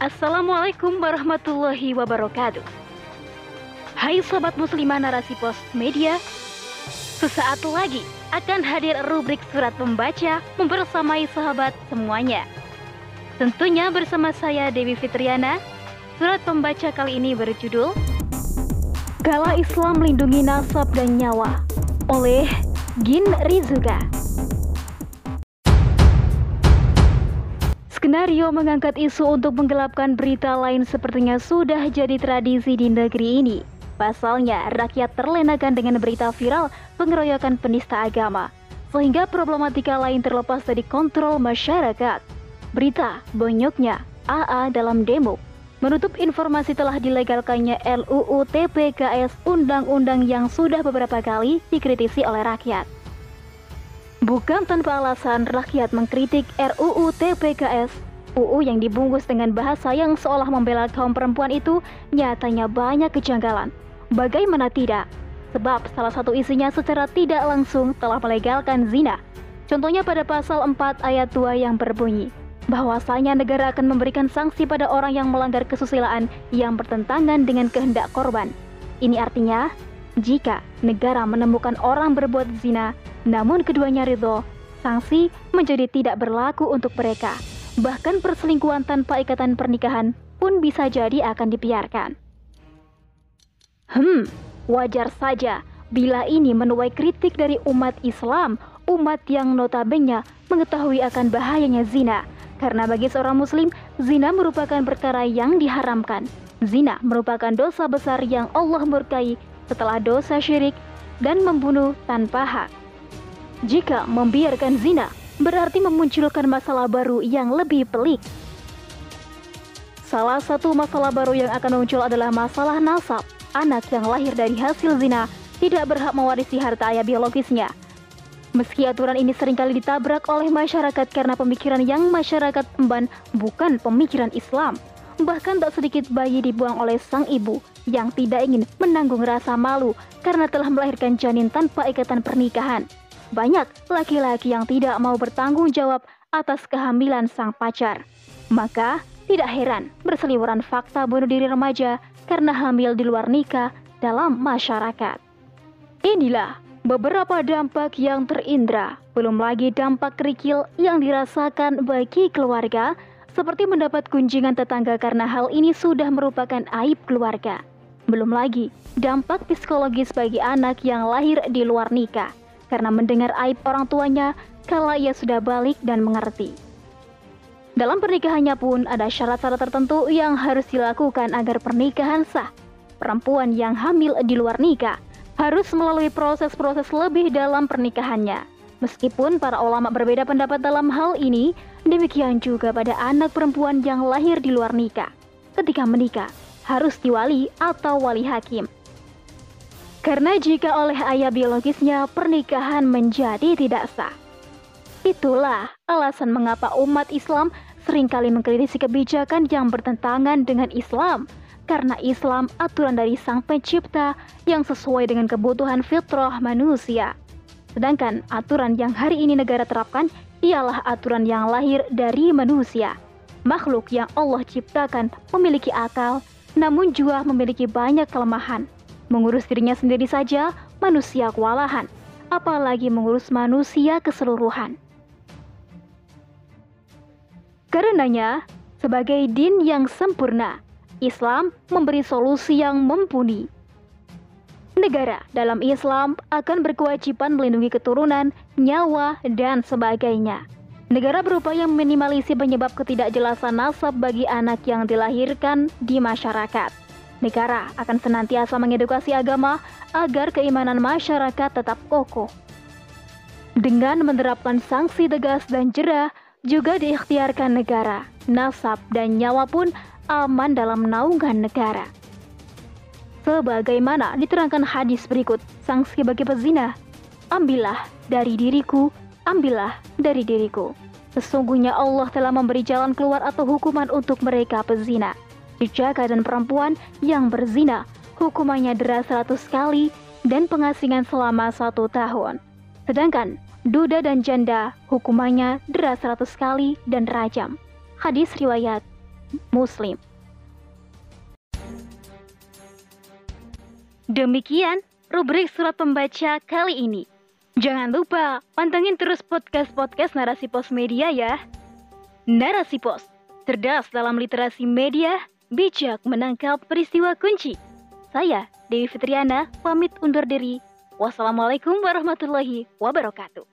Assalamualaikum warahmatullahi wabarakatuh. Hai sobat muslimah narasi pos media, sesaat lagi akan hadir rubrik surat pembaca membersamai sahabat semuanya. Tentunya bersama saya Dewi Fitriana. Surat pembaca kali ini berjudul Kala Islam Melindungi Nasab dan Nyawa oleh Gin Rizuka. Skenario mengangkat isu untuk menggelapkan berita lain sepertinya sudah jadi tradisi di negeri ini. Pasalnya, rakyat terlenakan dengan berita viral pengeroyokan penista agama, sehingga problematika lain terlepas dari kontrol masyarakat. Berita bonyoknya AA dalam demo menutup informasi telah dilegalkannya RUU TPKS undang-undang yang sudah beberapa kali dikritisi oleh rakyat. Bukan tanpa alasan rakyat mengkritik RUU TPKS, UU yang dibungkus dengan bahasa yang seolah membela kaum perempuan itu nyatanya banyak kejanggalan. Bagaimana tidak? Sebab salah satu isinya secara tidak langsung telah melegalkan zina. Contohnya pada pasal 4 ayat 2 yang berbunyi, bahwasanya negara akan memberikan sanksi pada orang yang melanggar kesusilaan yang bertentangan dengan kehendak korban. Ini artinya, jika negara menemukan orang berbuat zina, namun keduanya ridho, sanksi menjadi tidak berlaku untuk mereka. Bahkan perselingkuhan tanpa ikatan pernikahan pun bisa jadi akan dibiarkan. Hmm, wajar saja bila ini menuai kritik dari umat Islam, umat yang notabene mengetahui akan bahayanya zina. Karena bagi seorang muslim, zina merupakan perkara yang diharamkan. Zina merupakan dosa besar yang Allah murkai setelah dosa syirik dan membunuh tanpa hak. Jika membiarkan zina, berarti memunculkan masalah baru yang lebih pelik. Salah satu masalah baru yang akan muncul adalah masalah nasab. Anak yang lahir dari hasil zina tidak berhak mewarisi harta ayah biologisnya. Meski aturan ini sering kali ditabrak oleh masyarakat karena pemikiran yang masyarakat emban bukan pemikiran Islam. Bahkan tak sedikit bayi dibuang oleh sang ibu yang tidak ingin menanggung rasa malu karena telah melahirkan janin tanpa ikatan pernikahan. Banyak laki-laki yang tidak mau bertanggung jawab atas kehamilan sang pacar. Maka, tidak heran berseliweran fakta bunuh diri remaja karena hamil di luar nikah dalam masyarakat. Inilah beberapa dampak yang terindra, belum lagi dampak kerikil yang dirasakan bagi keluarga, seperti mendapat kunjungan tetangga karena hal ini sudah merupakan aib keluarga. Belum lagi dampak psikologis bagi anak yang lahir di luar nikah, karena mendengar aib orang tuanya kala ia sudah balik dan mengerti. Dalam pernikahannya pun ada syarat-syarat tertentu yang harus dilakukan agar pernikahan sah. Perempuan yang hamil di luar nikah harus melalui proses-proses lebih dalam pernikahannya. Meskipun para ulama berbeda pendapat dalam hal ini, demikian juga pada anak perempuan yang lahir di luar nikah. Ketika menikah, harus diwali atau wali hakim. Karena jika oleh ayah biologisnya pernikahan menjadi tidak sah. Itulah alasan mengapa umat Islam sering kali mengkritisi kebijakan yang bertentangan dengan Islam. Karena Islam aturan dari sang pencipta yang sesuai dengan kebutuhan fitrah manusia. Sedangkan aturan yang hari ini negara terapkan ialah aturan yang lahir dari manusia. Makhluk yang Allah ciptakan memiliki akal, namun juga memiliki banyak kelemahan Mengurus dirinya sendiri saja, manusia kewalahan, apalagi mengurus manusia keseluruhan. Karenanya, sebagai din yang sempurna, Islam memberi solusi yang mumpuni. Negara dalam Islam akan berkewajiban melindungi keturunan, nyawa, dan sebagainya. Negara berupaya meminimalisir penyebab ketidakjelasan nasab bagi anak yang dilahirkan di masyarakat. Negara akan senantiasa mengedukasi agama agar keimanan masyarakat tetap kokoh. Dengan menerapkan sanksi tegas dan jerah, juga diikhtiarkan negara, nasab, dan nyawa pun aman dalam naungan negara. Sebagaimana diterangkan hadis berikut, sanksi bagi pezina, ambillah dari diriku, ambillah dari diriku. Sesungguhnya Allah telah memberi jalan keluar atau hukuman untuk mereka pezina dijaga dan perempuan yang berzina hukumannya deras 100 kali dan pengasingan selama satu tahun. Sedangkan duda dan janda hukumannya deras 100 kali dan rajam. Hadis riwayat muslim. Demikian rubrik surat pembaca kali ini. Jangan lupa pantengin terus podcast-podcast Narasi Pos Media ya. Narasi Pos, cerdas dalam literasi media, bijak menangkap peristiwa kunci. Saya, Dewi Fitriana, pamit undur diri. Wassalamualaikum warahmatullahi wabarakatuh.